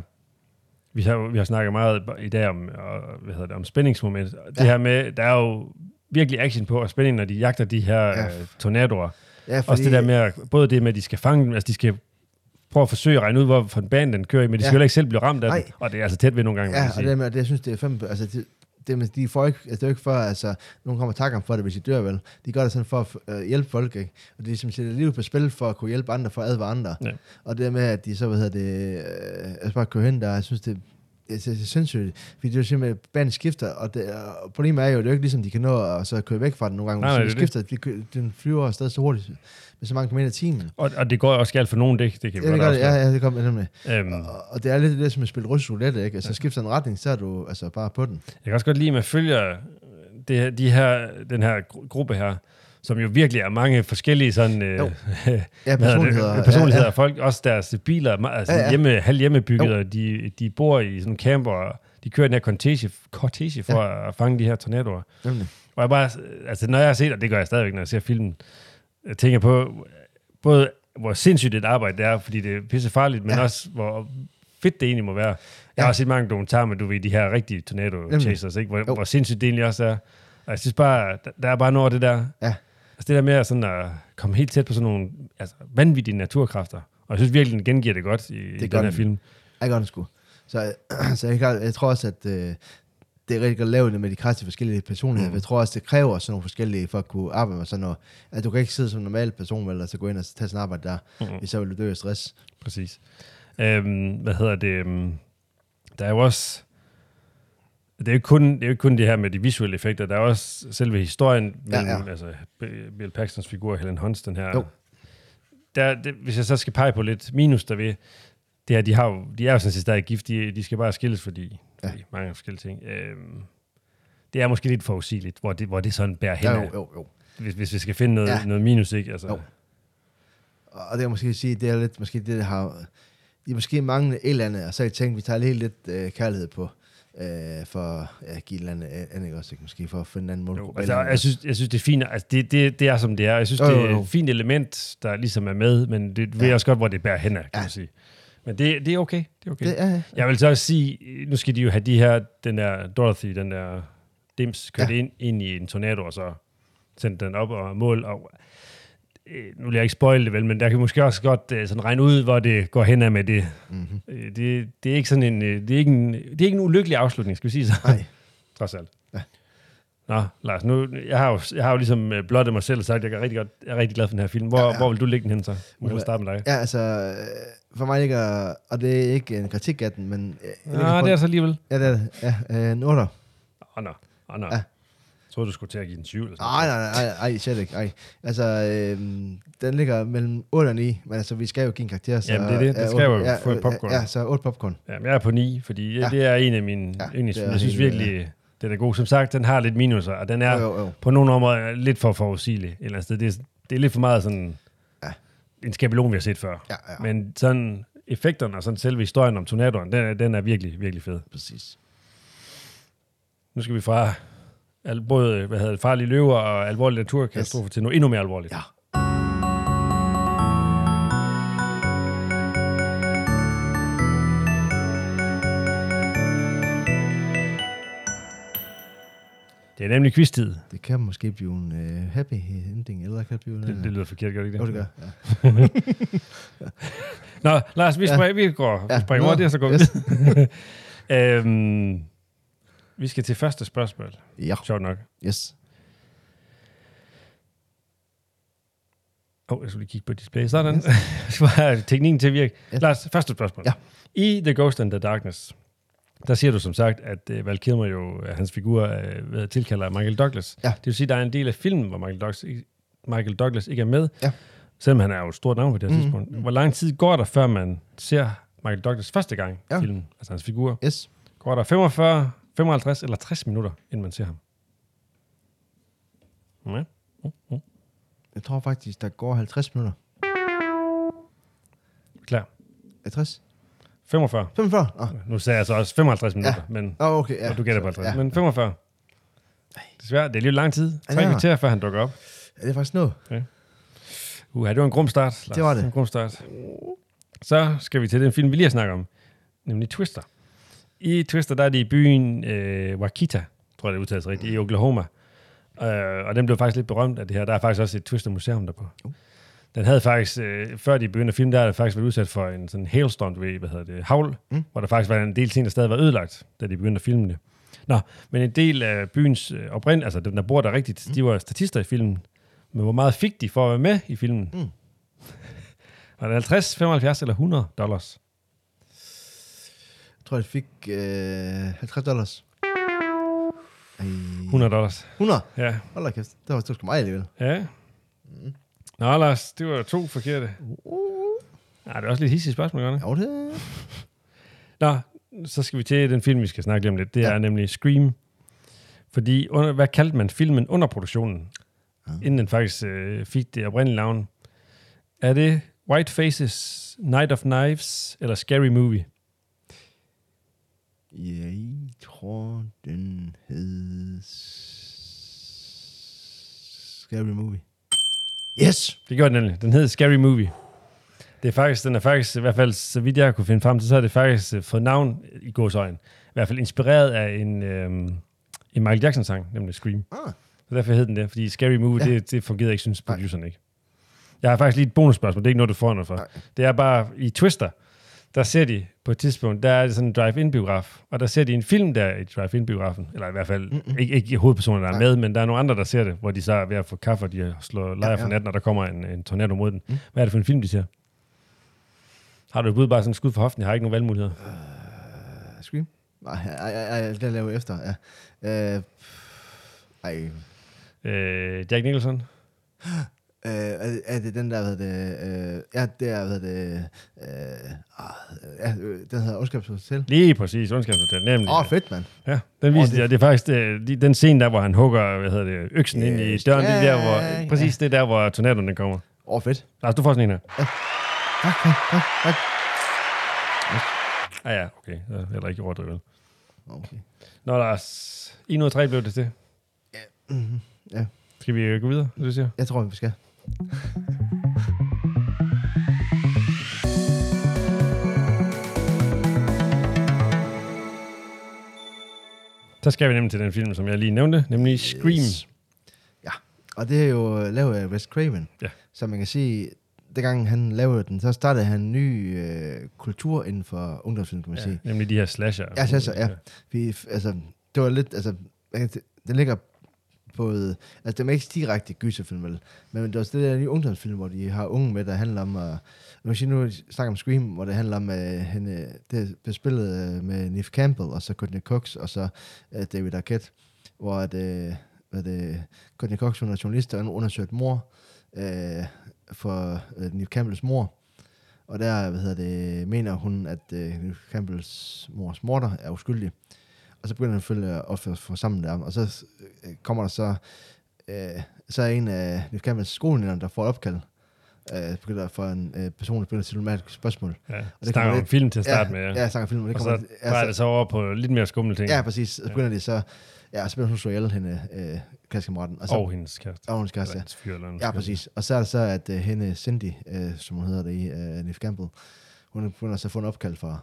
Speaker 3: Vi har, vi har snakket meget i dag om, og, hvad hedder det, om spændingsmoment. Det
Speaker 2: Ja.
Speaker 3: her med, der er jo virkelig action på og spænding, når de jagter de her
Speaker 2: ja.
Speaker 3: øh, tornadoer.
Speaker 2: Ja, fordi,
Speaker 3: Også det der med, at, både det med, at de skal fange dem, altså de skal prøve at forsøge at regne ud, hvor for en bane den kører i, men de skal
Speaker 2: Ja.
Speaker 3: jo heller ikke selv blive ramt af
Speaker 2: Nej.
Speaker 3: den. Og det er altså tæt ved nogle gange,
Speaker 2: Ja, og det med, det, jeg synes, det er fandme, altså det, det, men de får ikke, altså, det er jo ikke for, altså, nogen kommer og takker dem for det, hvis de dør vel. De gør det sådan for at øh, hjælpe folk, ikke? Og de som sætter livet på spil for at kunne hjælpe andre, for at advare andre.
Speaker 3: Ja.
Speaker 2: Og det med, at de så, hvad hedder det, øh, altså bare kører hen der, jeg synes, det, det er sindssygt, fordi det er jo simpelthen, banen skifter, og, det, og problemet er jo, det er jo ikke ligesom, de kan nå at så køre væk fra den nogle gange,
Speaker 3: Nej,
Speaker 2: nej,
Speaker 3: det er
Speaker 2: de skifter, de, kø- den flyver afsted så hurtigt, med så mange kilometer i timen.
Speaker 3: Og, og det går også galt for nogen, det, det kan
Speaker 2: Ja, det gør det, ja, ja, det kommer nemlig.
Speaker 3: Øhm,
Speaker 2: Og, og det er lidt det, som at spille russisk roulette, ikke? Altså, skifter en retning, så er du altså bare på den.
Speaker 3: Jeg kan også godt lide, at man følger det, de her, den her gru- gruppe her, som jo virkelig er mange forskellige sådan, øh,
Speaker 2: Jo. Ja, personligheder.
Speaker 3: det, personligheder.
Speaker 2: Ja,
Speaker 3: Ja, Folk, også deres biler, altså
Speaker 2: Ja,
Speaker 3: ja. Hjemme, halv hjemmebygget, og de, de bor i sådan en camper, og de kører den her cortege, cortege for ja. at fange de her tornadoer.
Speaker 2: ja, nemlig.
Speaker 3: Og jeg bare, altså når jeg har set, og det gør jeg stadigvæk, når jeg ser filmen, jeg tænker på, både hvor sindssygt et arbejde det er, fordi det er pisse farligt, men
Speaker 2: Ja.
Speaker 3: også hvor fedt det egentlig må være. Jeg
Speaker 2: Ja.
Speaker 3: har også set mange dokumentarer med, du ved, de her rigtige tornado
Speaker 2: Nemlig.
Speaker 3: chasers, ikke? Hvor,
Speaker 2: Jo.
Speaker 3: hvor sindssygt det egentlig også er. Og jeg synes bare, der, der er bare noget af det der,
Speaker 2: Ja.
Speaker 3: Altså det der med at, sådan at komme helt tæt på sådan nogle altså, vanvittige naturkræfter. Og jeg synes virkelig, den gengiver det godt i, i
Speaker 2: gør
Speaker 3: den her
Speaker 2: den.
Speaker 3: film.
Speaker 2: Jeg gør den sgu. Så, så jeg, jeg tror også, at øh, det er rigtig godt lavet med de kraftige forskellige personligheder. Mm. Jeg tror også, det kræver sådan nogle forskellige for at kunne arbejde med sådan noget. At du kan ikke sidde som en normal person, vel, og så gå ind og tage sådan arbejde der, mm. Så vil du dø af stress.
Speaker 3: Præcis. Øhm, hvad hedder det? øhm, Der er jo også... Det er jo ikke kun det, er jo kun det her med de visuelle effekter, der er også selve historien
Speaker 2: Ja,
Speaker 3: mellem
Speaker 2: ja.
Speaker 3: Altså, Bill Paxtons figur Helen Hunts, den her...
Speaker 2: Jo.
Speaker 3: Der, det, hvis jeg så skal pege på lidt minus derved, det her, de, har jo, de er jo sådan set stadig gift, de, de skal bare skilles, fordi,
Speaker 2: Ja.
Speaker 3: fordi mange forskellige ting. Øhm, det er måske lidt forudsigeligt, hvor det, hvor det sådan bærer hen,
Speaker 2: Ja, jo, jo, jo.
Speaker 3: hvis, hvis vi skal finde noget,
Speaker 2: Ja.
Speaker 3: noget minus, ikke? Altså,
Speaker 2: Jo. Og det er måske sige, det er lidt, måske det, der har, de måske manglende et eller andet, og så har jeg tænkt, vi tager lige lidt øh, kærlighed på, øh, for ja, at give et eller andet andet også, ikke? måske for at finde en anden
Speaker 3: Jo,
Speaker 2: målgruppe.
Speaker 3: altså,
Speaker 2: eller andet.
Speaker 3: jeg, synes, jeg synes, det er fint. Altså, det, det, det er, som det er. Jeg synes,
Speaker 2: Jo,
Speaker 3: det
Speaker 2: jo,
Speaker 3: er
Speaker 2: jo.
Speaker 3: et fint element, der ligesom er med, men det ved jeg også godt, hvor det bærer hen kan
Speaker 2: Ja.
Speaker 3: man sige. Men det, det er okay. Det er okay.
Speaker 2: Det,
Speaker 3: Det,
Speaker 2: ja, ja.
Speaker 3: jeg vil så også sige, nu skal de jo have de her, den der Dorothy, den der dims, kørt
Speaker 2: Ja.
Speaker 3: ind, ind i en tornado, og så sendt den op og mål. Og, øh, nu vil jeg ikke spoil det vel, men der kan måske også godt øh, sådan regne ud, hvor det går hen af med det.
Speaker 2: Mm-hmm.
Speaker 3: Øh, det, det er ikke sådan en, øh, det er ikke en, det er ikke en ulykkelig afslutning, skal vi sige så.
Speaker 2: Nej.
Speaker 3: Trods alt.
Speaker 2: Ja.
Speaker 3: Nå, Lars, nu, jeg har jo, jeg har jo ligesom øh, blottet mig selv og sagt, at jeg er rigtig, godt, jeg er rigtig glad for den her film. Hvor,
Speaker 2: Ja,
Speaker 3: ja,
Speaker 2: ja.
Speaker 3: ja. hvor vil du lægge den hen så? Må jeg starte med dig?
Speaker 2: Ja, altså, øh, for mig ligger, og det er ikke en kritik af den, men... øh, jeg på-
Speaker 3: det er så alligevel.
Speaker 2: Ja, det er det. Ja, øh, en 8.
Speaker 3: Åh, oh, nå. Oh, nå.
Speaker 2: Ja.
Speaker 3: Ja. Jeg troede, du skulle til at give den 7 eller sådan
Speaker 2: Nej, nej, nej, nej, slet ikke. Ej. Altså, øh, den ligger mellem 8 og 9, men altså, vi skal jo give en karakter, så...
Speaker 3: Jamen, det er det. Det
Speaker 2: ja,
Speaker 3: skal jo
Speaker 2: otte-
Speaker 3: få et popcorn.
Speaker 2: Ja, så 8 popcorn.
Speaker 3: Ja, men jeg er på 9, fordi
Speaker 2: Ja.
Speaker 3: ja. det er en af mine
Speaker 2: Ja,
Speaker 3: ja, yndlingsfilm. Jeg synes virkelig, den er god. Som sagt, den har lidt minuser, og den er
Speaker 2: Jo, jo, jo.
Speaker 3: på nogle områder lidt for forudsigelig. Eller. Det, er, det er lidt for meget sådan
Speaker 2: Ja.
Speaker 3: en skabelon, vi har set før.
Speaker 2: Ja, ja,
Speaker 3: Men sådan effekterne og sådan selve historien om tornadoen, den er, den er virkelig, virkelig fed.
Speaker 2: præcis.
Speaker 3: Nu skal vi fra al, både hvad hedder det, farlige løver og alvorlige naturkatastrofer yes. til noget endnu mere alvorligt.
Speaker 2: Ja.
Speaker 3: Det er nemlig quiz-tid.
Speaker 2: Det kan måske blive en uh, happy ending, eller kan det blive en...
Speaker 3: Det, det lyder forkert, gør det ikke
Speaker 2: Jo,
Speaker 3: det?
Speaker 2: det gør. Ja.
Speaker 3: Nå, Lars, vi,
Speaker 2: Ja.
Speaker 3: springer, vi går
Speaker 2: Ja.
Speaker 3: springer over det, og så går vi.
Speaker 2: yes.
Speaker 3: øhm, vi skal til første spørgsmål.
Speaker 2: ja,
Speaker 3: Sjovt nok.
Speaker 2: yes.
Speaker 3: Åh, oh, jeg skulle lige kigge på display. Sådan. Yes. have teknikken til at virke.
Speaker 2: Ja.
Speaker 3: Lars, første spørgsmål.
Speaker 2: Ja.
Speaker 3: I The Ghost and the Darkness, der siger du som sagt, at uh, Val Kilmer jo, uh, hans figur, uh, tilkalder Michael Douglas.
Speaker 2: Ja.
Speaker 3: Det vil sige, at der er en del af filmen, hvor Michael Douglas, ikke- Michael Douglas ikke er med.
Speaker 2: Ja.
Speaker 3: Selvom han er jo et stort navn på det her
Speaker 2: Mhm.
Speaker 3: mm. tidspunkt. Hvor lang tid går der, før man ser Michael Douglas første gang i
Speaker 2: Ja.
Speaker 3: filmen? Altså hans figur.
Speaker 2: Yes.
Speaker 3: Går der 45, 55 eller 60 minutter, inden man ser ham? Ja.
Speaker 2: Jeg tror faktisk, der går 50 minutter.
Speaker 3: Klar.
Speaker 2: 50?
Speaker 3: 45.
Speaker 2: 45? Åh,
Speaker 3: Nu sagde jeg så også 55 minutter, ja. men
Speaker 2: oh, okay, ja.
Speaker 3: og du gætter på
Speaker 2: Så,
Speaker 3: 50.
Speaker 2: Ja.
Speaker 3: Men 45. Desværre, det er lidt lang tid. Tre
Speaker 2: Ja.
Speaker 3: kvarter, før han dukker op.
Speaker 2: ja, det er faktisk noget.
Speaker 3: Uh, det var en grum start. Lars.
Speaker 2: Det var det.
Speaker 3: En grum start. Så skal vi til den film, vi lige har snakket om. Nemlig Twister. I Twister, der er det i byen øh, Wakita, tror jeg det udtales rigtigt, i Oklahoma. Øh, og den blev faktisk lidt berømt af det her. Der er faktisk også et Twister-museum der på.
Speaker 2: Uh.
Speaker 3: Den havde faktisk, øh, før de begyndte at filme, der havde det faktisk været udsat for en sådan hailstorm, ved, hvad hedder det, havl,
Speaker 2: Mm.
Speaker 3: mm. hvor der faktisk var en del ting, der stadig var ødelagt, da de begyndte at filme det. Nå, men en del af byens øh, oprind, altså dem, der bor der rigtigt, mm. de var statister i filmen. Men hvor meget fik de for at være med i filmen?
Speaker 2: Mm.
Speaker 3: Var det 50, 75 eller 100 dollars?
Speaker 2: Tror, jeg fik øh, 50 dollars. Ej.
Speaker 3: 100 dollars.
Speaker 2: 100?
Speaker 3: Ja.
Speaker 2: Hold da kæft. Det var, det var sgu meget alligevel.
Speaker 3: Ja. Nå, Lars, det var to forkerte. Nej, det er også lidt hissigt spørgsmål, gør det?
Speaker 2: Jo, det...
Speaker 3: Nå, så skal vi til den film, vi skal snakke om lidt. Det
Speaker 2: Ja.
Speaker 3: er nemlig Scream. Fordi, under, hvad kaldte man filmen under produktionen?
Speaker 2: Ah.
Speaker 3: Inden den faktisk øh, fik det oprindelige navn. Er det White Faces, Night of Knives eller Scary Movie?
Speaker 2: Jeg tror, den hed... Scary Movie. Yes!
Speaker 3: Det gjorde den nemlig. Den hed Scary Movie. Det er faktisk, den er faktisk, i hvert fald så vidt jeg kunne finde frem til, så er det faktisk øh, fået navn i gåsøjen. I hvert fald inspireret af en, øhm, en Michael Jackson-sang, nemlig Scream.
Speaker 2: Ah,
Speaker 3: Så derfor hed den det, fordi Scary Movie,
Speaker 2: Ja.
Speaker 3: ja. det, det fungerede ikke, synes produceren ikke. Jeg har faktisk lige et bonusspørgsmål, det er ikke noget, du får noget for.
Speaker 2: Nej.
Speaker 3: Det er bare, i Twister, der ser de på et tidspunkt, der er det sådan en drive-in-biograf, og der ser de en film der i drive-in-biografen, eller i hvert fald,
Speaker 2: Mm-mm.
Speaker 3: ikke, ikke hovedpersoner, der er med, men der er nogle andre, der ser det, hvor de så er ved at få kaffe, og de slår lejr
Speaker 2: Ja,
Speaker 3: for
Speaker 2: ja.
Speaker 3: natten, og der kommer en, en tornado mod den.
Speaker 2: Mm.
Speaker 3: Hvad er det for en film, de ser? Har du et bud bare sådan skud for hoften? Jeg har ikke nogen valgmuligheder.
Speaker 2: uh, Scream? Nej, ej, ej, ej, det laver jeg efter, ja. Uh, ej,
Speaker 3: Øh, Jack Nicholson?
Speaker 2: Uh, er, det- er det den der, hvad det, uh, ja, det er, hvad det, uh, ja, øh, den hedder Ondskabshotel.
Speaker 3: Lige præcis, Ondskabshotel, nemlig.
Speaker 2: Åh, oh, fedt, mand.
Speaker 3: Ja, den viste
Speaker 2: det-
Speaker 3: jeg. Det er faktisk det, de- den scene der, hvor han hugger hvad hedder det, øksen ind i
Speaker 2: Yes.
Speaker 3: døren. det er der, hvor,
Speaker 2: Ja, ja.
Speaker 3: præcis det er der, hvor tornadoen kommer.
Speaker 2: Åh, oh, fedt.
Speaker 3: Lars, du får sådan en her.
Speaker 2: Tak, tak, tak, tak.
Speaker 3: Ah ja, okay. Ja, heller ikke overdrivet.
Speaker 2: Okay.
Speaker 3: Nå, Lars. 1 ud af 3 blev det til.
Speaker 2: Mm-hmm. Ja,
Speaker 3: Skal vi øh, gå videre, det du siger?
Speaker 2: jeg tror, vi skal.
Speaker 3: Så skal vi nemlig til den film, som jeg lige nævnte, nemlig Scream.
Speaker 2: Yes. Ja, og det er jo lavet af Wes Craven.
Speaker 3: Ja.
Speaker 2: Så man kan sige, dengang han lavede den, så startede han en ny øh, kultur inden for ungdomsfilm, kan man
Speaker 3: Ja,
Speaker 2: sige.
Speaker 3: nemlig de her slasher.
Speaker 2: Ja, slasher, ja. Vi, altså, det var lidt, altså, den ligger fået... altså, det er ikke direkte gyserfilm, vel? Men det er også det der nye ungdomsfilm, hvor de har unge med, der handler om, at, nu siger nu snakker om Scream, hvor det handler om, at hende, øh, det er spillet øh, med Nif Campbell, og så Courtney Cox, og så uh, David Arquette, hvor at, uh, hvad det, Courtney Cox, hun er journalist, og hun har undersøgt mor uh, for uh, Nif Campbells mor, og der, hvad hedder det, mener hun, at uh, Campbells mors morter er uskyldig. Og så begynder han selvfølgelig at opføre for sammen der, og så øh, kommer der så, øh, så er en af Neve Campbells skoleledere, der får et opkald, øh, begynder for en øh, person, der begynder at stille et spørgsmål.
Speaker 3: Ja,
Speaker 2: det
Speaker 3: det snakker om film til at starte med.
Speaker 2: ja,
Speaker 3: Ja.
Speaker 2: ja, jeg snakker film, og det
Speaker 3: og
Speaker 2: kommer,
Speaker 3: så
Speaker 2: ja,
Speaker 3: drejer det så over på lidt mere skumle ting.
Speaker 2: ja, præcis. Så begynder de så, ja, så begynder hun at slå ihjel hende, øh, klassekammeraten. Og så,
Speaker 3: Og hendes kæreste.
Speaker 2: og hendes kæreste,
Speaker 3: Eller
Speaker 2: ja.
Speaker 3: fyr, eller
Speaker 2: Ja, præcis. Og så er det så, at uh, hende Cindy, uh, som hun hedder det i, uh, Neve Campbell, hun begynder så at få en opkald fra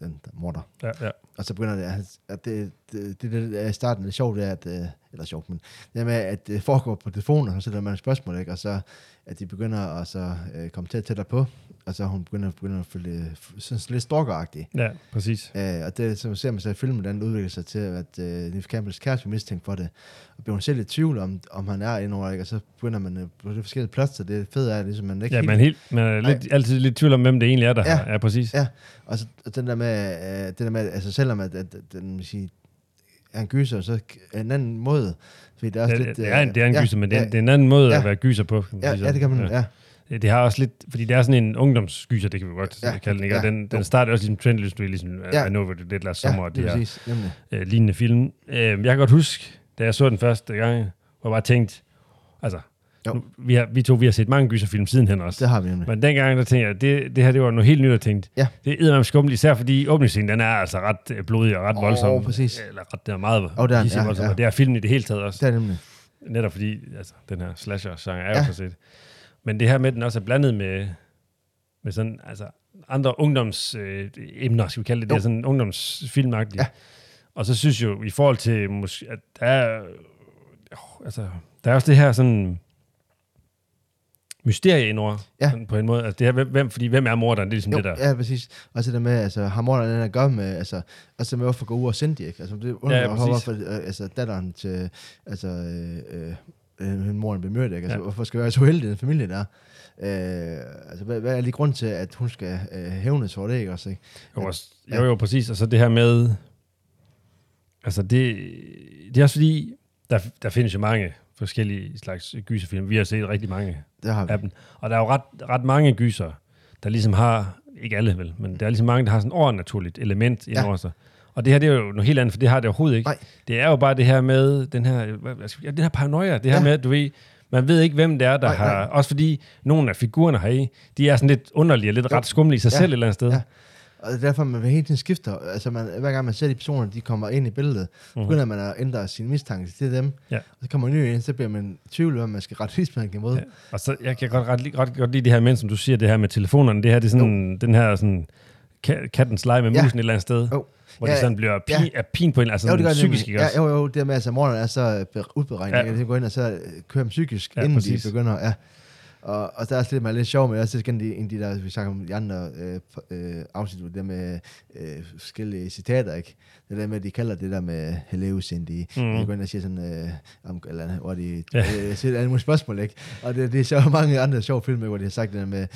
Speaker 2: den der morder.
Speaker 3: Ja, ja.
Speaker 2: Og så begynder det, at- at det, det, det, det er i starten lidt sjovt, det er, at, øh, eller sjovt, men det er med, at det foregår på telefonen, og så stiller man et spørgsmål, ikke? og så at de begynder at så, øh, komme til tættere på, og så hun begynder, begynder at følge sådan lidt stalkeragtig.
Speaker 3: ja, præcis.
Speaker 2: Øh, og det, så ser man så i filmen, hvordan det udvikler sig til, at øh, Neve Campbells kæreste bliver mistænkt for det. Og bliver hun selv i tvivl om, om han er indover, ikke? og så begynder man øh, på det forskellige pladser. Det fede er, at ligesom, man ikke
Speaker 3: Ja,
Speaker 2: helt-
Speaker 3: man, helt, man er lidt, altid lidt i tvivl om, hvem det egentlig er, der
Speaker 2: Ja.
Speaker 3: ja. er præcis.
Speaker 2: Ja, og så og den der med, øh, det der med, altså selvom at, at, at den sige, er en gyser, så er en anden måde. Fordi det er også
Speaker 3: Det,
Speaker 2: lidt...
Speaker 3: det, er, en- det er en
Speaker 2: ja,
Speaker 3: gyser, men det, er,
Speaker 2: ja,
Speaker 3: det er en anden måde
Speaker 2: Ja.
Speaker 3: at være gyser på. kan man
Speaker 2: ja,
Speaker 3: sige
Speaker 2: ja, det kan man, ja.
Speaker 3: ja. Det har også lidt, fordi det er sådan en ungdomsgyser, det kan vi godt
Speaker 2: Ja,
Speaker 3: kalde den, ikke? Og
Speaker 2: ja,
Speaker 3: den, den starter også ligesom trendløst, du ligesom,
Speaker 2: Ja.
Speaker 3: I know what you did last summer,
Speaker 2: Ja,
Speaker 3: og
Speaker 2: det
Speaker 3: de
Speaker 2: er
Speaker 3: her
Speaker 2: præcis,
Speaker 3: øh, lignende film. Øh, jeg kan godt huske, da jeg så den første gang, hvor jeg bare tænkte, altså,
Speaker 2: Jo.
Speaker 3: nu, vi, har, vi to vi har set mange gyserfilm sidenhen også.
Speaker 2: Det har vi nemlig.
Speaker 3: Men dengang, der tænkte jeg, det, det her det var noget helt nyt, jeg tænkte.
Speaker 2: Ja.
Speaker 3: Det er eddermame skummelt, især fordi åbningsscenen, den er altså ret øh, blodig og ret
Speaker 2: Åh,
Speaker 3: voldsom.
Speaker 2: præcis.
Speaker 3: Eller ret, den er meget
Speaker 2: Åh, det er den, ja,
Speaker 3: voldsom,
Speaker 2: ja.
Speaker 3: og det er filmen i det hele taget også.
Speaker 2: Det er nemlig.
Speaker 3: Netop fordi, altså, den her slasher-genre er
Speaker 2: Ja.
Speaker 3: jo så set. Men det her med, at den også er blandet med, med sådan, altså, andre ungdomsemner, øh, skal vi kalde det, det
Speaker 2: Jo.
Speaker 3: er sådan ungdomsfilmagtigt.
Speaker 2: Ja.
Speaker 3: Og så synes jeg jo, i forhold til, måske, at der er, jo, altså, der er også det her sådan, mysterie indover.
Speaker 2: Ja.
Speaker 3: Sådan På en måde. Altså, det her, hvem- fordi hvem er morderen? Det er ligesom
Speaker 2: Jo,
Speaker 3: det der.
Speaker 2: ja, præcis. Og så det med, altså, har morderen den at gøre med, altså, altså med hvorfor gå ud og sende de, ikke? Altså, det undrer
Speaker 3: Ja,
Speaker 2: ja, hvorfor, øh, altså, datteren til, altså, øh, øh, øh, moren blev myrdet, ikke? Altså,
Speaker 3: Ja.
Speaker 2: ja. hvorfor skal være så heldig, den familie der? Øh, altså, hvad, hvad er lige grund til, at hun skal øh, hævnes for det, ikke også, ikke?
Speaker 3: Jo, også, jo, jo, præcis. Og så det her med... Altså, det, det er også fordi, der, der findes jo mange forskellige slags gyserfilm. Vi har set rigtig mange
Speaker 2: Det har vi.
Speaker 3: af dem. Og der er jo ret, ret mange gyser, der ligesom har... Ikke alle vel, men der er ligesom mange, der har sådan et overnaturligt element ja. over sig. Og det her, det er jo noget helt andet, for det har det overhovedet ikke.
Speaker 2: Nej.
Speaker 3: Det er jo bare det her med den her, ja, den her paranoia, det her
Speaker 2: Ja.
Speaker 3: med, du ved, man ved ikke, hvem det er, der
Speaker 2: Nej,
Speaker 3: har...
Speaker 2: nej.
Speaker 3: Også fordi nogle af figurerne her i, de er sådan lidt underlige og lidt
Speaker 2: Jo.
Speaker 3: ret skumle i sig
Speaker 2: Ja.
Speaker 3: selv et eller andet sted.
Speaker 2: Ja. Og det er derfor, man hele tiden skifter. Altså, man, hver gang man ser de personer, de kommer ind i billedet,
Speaker 3: Mhm.
Speaker 2: mm. begynder man at ændre sin mistanke til dem.
Speaker 3: Ja.
Speaker 2: Og så kommer en ny ind, så bliver man i tvivl, om man skal rette rigsmærken imod.
Speaker 3: Ja. Og så, jeg kan godt, ret, ret godt lide det her med, som du siger, det her med telefonerne. Det her, det er sådan, den her sådan, ka- kattens lege med
Speaker 2: Ja.
Speaker 3: musen et eller andet sted.
Speaker 2: Jo.
Speaker 3: Hvor
Speaker 2: Ja,
Speaker 3: det sådan bliver
Speaker 2: ja.
Speaker 3: pin, er pin på en, altså
Speaker 2: jo, det gør
Speaker 3: psykisk, ikke også?
Speaker 2: Ja, jo, jo, det med, at morderne er så be- udberegnet,
Speaker 3: Ja.
Speaker 2: ja. at de går ind og så øh, kører dem psykisk,
Speaker 3: Ja,
Speaker 2: ja, inden
Speaker 3: præcis.
Speaker 2: de begynder. Ja. Og, og der er også lidt, man er lidt sjov med, også igen de, en de der, vi snakker om de andre øh, øh, afsnit, det der med øh, forskellige citater, ikke? Det der med, at de kalder det der med hello Cindy.
Speaker 3: Mhm.
Speaker 2: Mm. De går ind og siger sådan, øh, om, eller hvor de
Speaker 3: Ja.
Speaker 2: øh, siger alle mulige spørgsmål, ikke? Og det, det er så mange andre sjove film, hvor de har sagt det der med,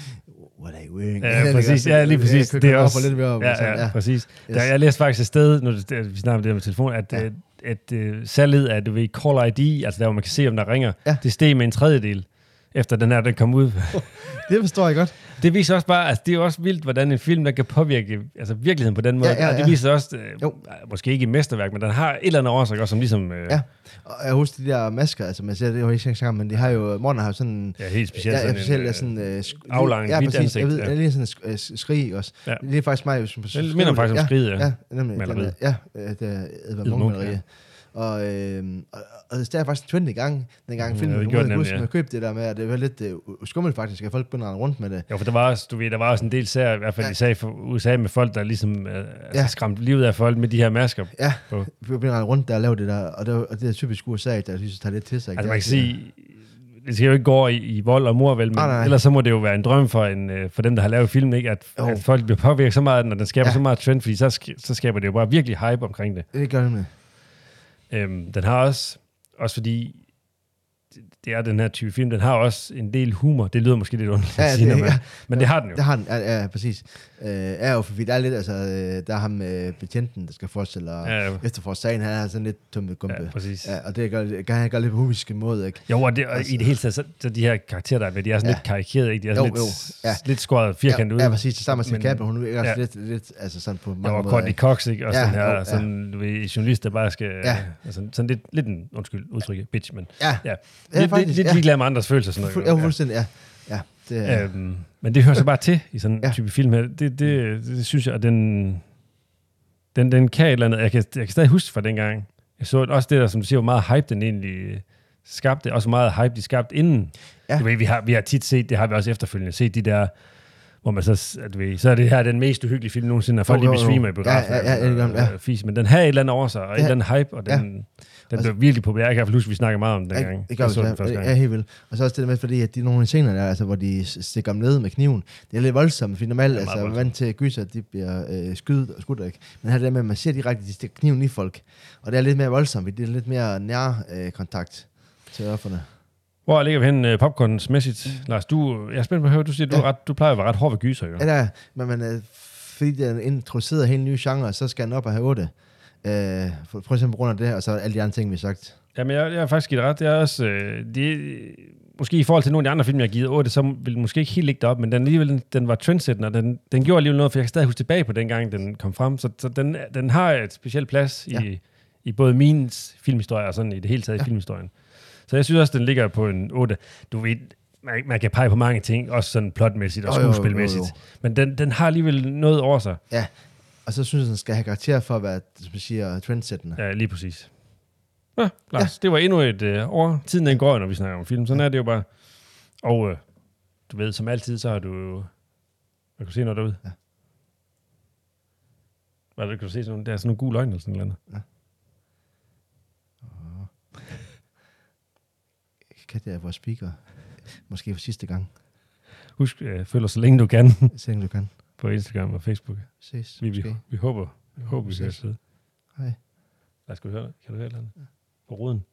Speaker 2: what are you wearing?
Speaker 3: Ja, præcis. Ja, lige præcis.
Speaker 2: Det
Speaker 3: Det er også,
Speaker 2: lidt mere op,
Speaker 3: ja,
Speaker 2: sådan,
Speaker 3: ja,
Speaker 2: ja.
Speaker 3: præcis.
Speaker 2: Yes.
Speaker 3: Der, jeg læste faktisk et sted, det- vi snakker om det her med telefon, at,
Speaker 2: Ja.
Speaker 3: ja. at, uh, salget af, du ved, Call ID, altså der, hvor man kan se, om der ringer,
Speaker 2: Ja.
Speaker 3: det steg med en tredjedel, efter den her, den kom ud.
Speaker 2: Det forstår jeg godt.
Speaker 3: Det viser også bare, altså det er også vildt, hvordan en film, der kan påvirke altså virkeligheden på den måde.
Speaker 2: Ja, ja,
Speaker 3: Og det
Speaker 2: ja.
Speaker 3: viser også, øh,
Speaker 2: Jo.
Speaker 3: måske ikke i mesterværk, men den har et eller andet årsag også, som ligesom, øh,
Speaker 2: Ja. Og jeg husker de der masker, altså man ser det jo ikke sammen, men de har jo, morgen har jo sådan,
Speaker 3: ja helt specielt.
Speaker 2: ja,
Speaker 3: sådan
Speaker 2: specielt
Speaker 3: en,
Speaker 2: er
Speaker 3: øh,
Speaker 2: sådan, øh, sk-
Speaker 3: aflang,
Speaker 2: ja,
Speaker 3: hvidt ansigt,
Speaker 2: jeg ved,
Speaker 3: ja.
Speaker 2: ja. det er sådan en øh, skrig også.
Speaker 3: Ja.
Speaker 2: Ja. Det er faktisk mig, som
Speaker 3: Det minder faktisk om skriget, ja.
Speaker 2: ja. Ja, nemlig. Ja, øh, det er Edvard Munch maleriet. Og, øh, og, og det er faktisk en trend i gang, dengang filmen
Speaker 3: ja, gjorde nemlig, ja.
Speaker 2: man købte det der med, at det var lidt øh, skummelt faktisk, at folk begynder at rundt med det.
Speaker 3: Jo, for der var også, du ved, der var også en del sager, i hvert fald
Speaker 2: Ja.
Speaker 3: i sag for USA med folk, der ligesom øh, altså
Speaker 2: Ja.
Speaker 3: skræmte livet af folk med de her masker.
Speaker 2: Ja,
Speaker 3: På.
Speaker 2: begynder at rundt der og lave det der, og det, og det er typisk USA, der synes, tager lidt til sig.
Speaker 3: Altså
Speaker 2: Det
Speaker 3: man kan sige, det skal jo ikke gå over i, i vold og mor, vel, men
Speaker 2: Nej,
Speaker 3: ellers så må det jo være en drøm for, en, øh, for dem, der har lavet filmen, ikke? At,
Speaker 2: Jo.
Speaker 3: at folk bliver påvirket så meget af den, og den skaber
Speaker 2: Ja.
Speaker 3: så meget trend, fordi så, så skaber det jo bare virkelig hype omkring det.
Speaker 2: Det gør det nemlig.
Speaker 3: Øhm, den har også, også fordi det- er den her type film, den har også en del humor. Det lyder måske lidt underligt
Speaker 2: Ja, det-
Speaker 3: man,
Speaker 2: ja.
Speaker 3: men det har den jo.
Speaker 2: Det har den, ja, ja præcis. Øh, er jo, fordi der er lidt, altså, øh, der er ham med betjenten, der skal forestille og
Speaker 3: Ja, ja.
Speaker 2: efterfor sagen, han er sådan lidt tømme gumpe.
Speaker 3: Ja, præcis.
Speaker 2: Ja, og det gør, kan han gøre lidt på humisk måde, ikke?
Speaker 3: Jo, og, det, og
Speaker 2: Altså-
Speaker 3: i det hele taget, så, så de her karakterer, der er med, de er sådan
Speaker 2: Ja.
Speaker 3: lidt karikerede, ikke? De er
Speaker 2: Jo,
Speaker 3: sådan
Speaker 2: jo,
Speaker 3: lidt,
Speaker 2: ja.
Speaker 3: lidt skåret firkantet
Speaker 2: ja,
Speaker 3: ud.
Speaker 2: Ja, præcis. Det samme med
Speaker 3: Men-
Speaker 2: Sin Kappe, hun er også
Speaker 3: ja.
Speaker 2: lidt, lidt, altså sådan på mange
Speaker 3: var
Speaker 2: måder.
Speaker 3: Courtney? Cox, ikke? Også
Speaker 2: Ja,
Speaker 3: den her,
Speaker 2: jo,
Speaker 3: sådan, ved, journalist, der bare skal...
Speaker 2: Ja.
Speaker 3: Altså, sådan lidt, lidt en, undskyld, udtrykke, bitch, men...
Speaker 2: Ja,
Speaker 3: Ja,
Speaker 2: Ja,
Speaker 3: lidt,
Speaker 2: faktisk,
Speaker 3: lidt, lidt ligeglad med andres følelser, sådan noget.
Speaker 2: ja, fuldstændig, ja. Ja, det.
Speaker 3: Øhm, men det hører så bare til i sådan en
Speaker 2: Ja.
Speaker 3: type film her. Det, det, det, det synes jeg, at den, den, den kan et eller andet. Jeg kan, jeg kan stadig huske fra dengang. Jeg så også det der, som du siger, hvor meget hype den egentlig skabte. Også meget hype de skabte inden.
Speaker 2: Ja.
Speaker 3: Du ved, vi, har, vi har tit set, det har vi også efterfølgende, set de der hvor man så, at ved, så er det her den mest uhyggelige film nogensinde, og folk
Speaker 2: jo, jo.
Speaker 3: besvimer i biografen.
Speaker 2: Ja, ja, ja, den, ja.
Speaker 3: og fis, men den havde et eller andet over sig, og et
Speaker 2: Ja.
Speaker 3: eller andet hype, og den, den
Speaker 2: Altså-
Speaker 3: blev virkelig populær. Jeg kan huske, vi snakkede meget om den
Speaker 2: Ja,
Speaker 3: gang.
Speaker 2: det gør vi
Speaker 3: den første gang.
Speaker 2: Ja, helt vildt. Og så også det med, fordi at de nogle af scener der, altså, hvor de stikker dem ned med kniven, det er lidt voldsomt, fordi normalt,
Speaker 3: er
Speaker 2: altså, er vant til gyser, de bliver øh, skydet og skudt, ikke? Men her er det med, at man ser direkte, at de stikker kniven i folk. Og det er lidt mere voldsomt, det er lidt mere nær øh, kontakt til offerne.
Speaker 3: Hvor ligger vi hen uh, popcornsmæssigt? Lars, du, jeg er spændt på at høre, du siger, du,
Speaker 2: Ja.
Speaker 3: ret, du plejer at være ret hård ved gyser, jo.
Speaker 2: Ja, der, men man, øh, fordi den introducerer helt nye genre, så skal den op og have 8. Øh, for, for eksempel grund af det her, og så alle de andre ting, vi har sagt.
Speaker 3: Jamen, jeg, jeg har faktisk givet ret. Det er også, øh, det, måske i forhold til nogle af de andre film, jeg har givet 8, så vil den måske ikke helt ligge derop, men den, alligevel, den var trendsættende, og den, den gjorde alligevel noget, for jeg kan stadig huske tilbage på den gang, den kom frem. Så, så den, den har et specielt plads. Ja. i, i både min filmhistorie og sådan i det hele taget ja. i filmhistorien. Så jeg synes også, den ligger på en 8. Du ved, man, man kan pege på mange ting, også sådan plotmæssigt og
Speaker 2: Jo, jo, jo,
Speaker 3: skuespilmæssigt.
Speaker 2: jo.
Speaker 3: Men den, den har alligevel noget over sig.
Speaker 2: Ja, og så synes jeg, den skal have karakter for at være, som man siger, trendsættende.
Speaker 3: Ja, lige præcis. Ja, Lars, ja. det var endnu et øh, år. Tiden den går, når vi snakker om film. Sådan er det jo bare. Og øh, du ved, som altid, så har du jo... Hvad kan se noget derude?
Speaker 2: Ja.
Speaker 3: Hvad er det, kan du se sådan nogle, der er sådan nogle gule øjne eller sådan noget?
Speaker 2: Kan det være vores speaker? Måske for sidste gang.
Speaker 3: Husk, øh, følg os så længe du kan
Speaker 2: Så længe du kan.
Speaker 3: på Instagram og Facebook.
Speaker 2: Ses.
Speaker 3: Vi, vi, vi håber, vi håber, vi
Speaker 2: ses.
Speaker 3: kan sidde.
Speaker 2: Hej.
Speaker 3: Lad os gå høre. Kan du høre det? På ruden.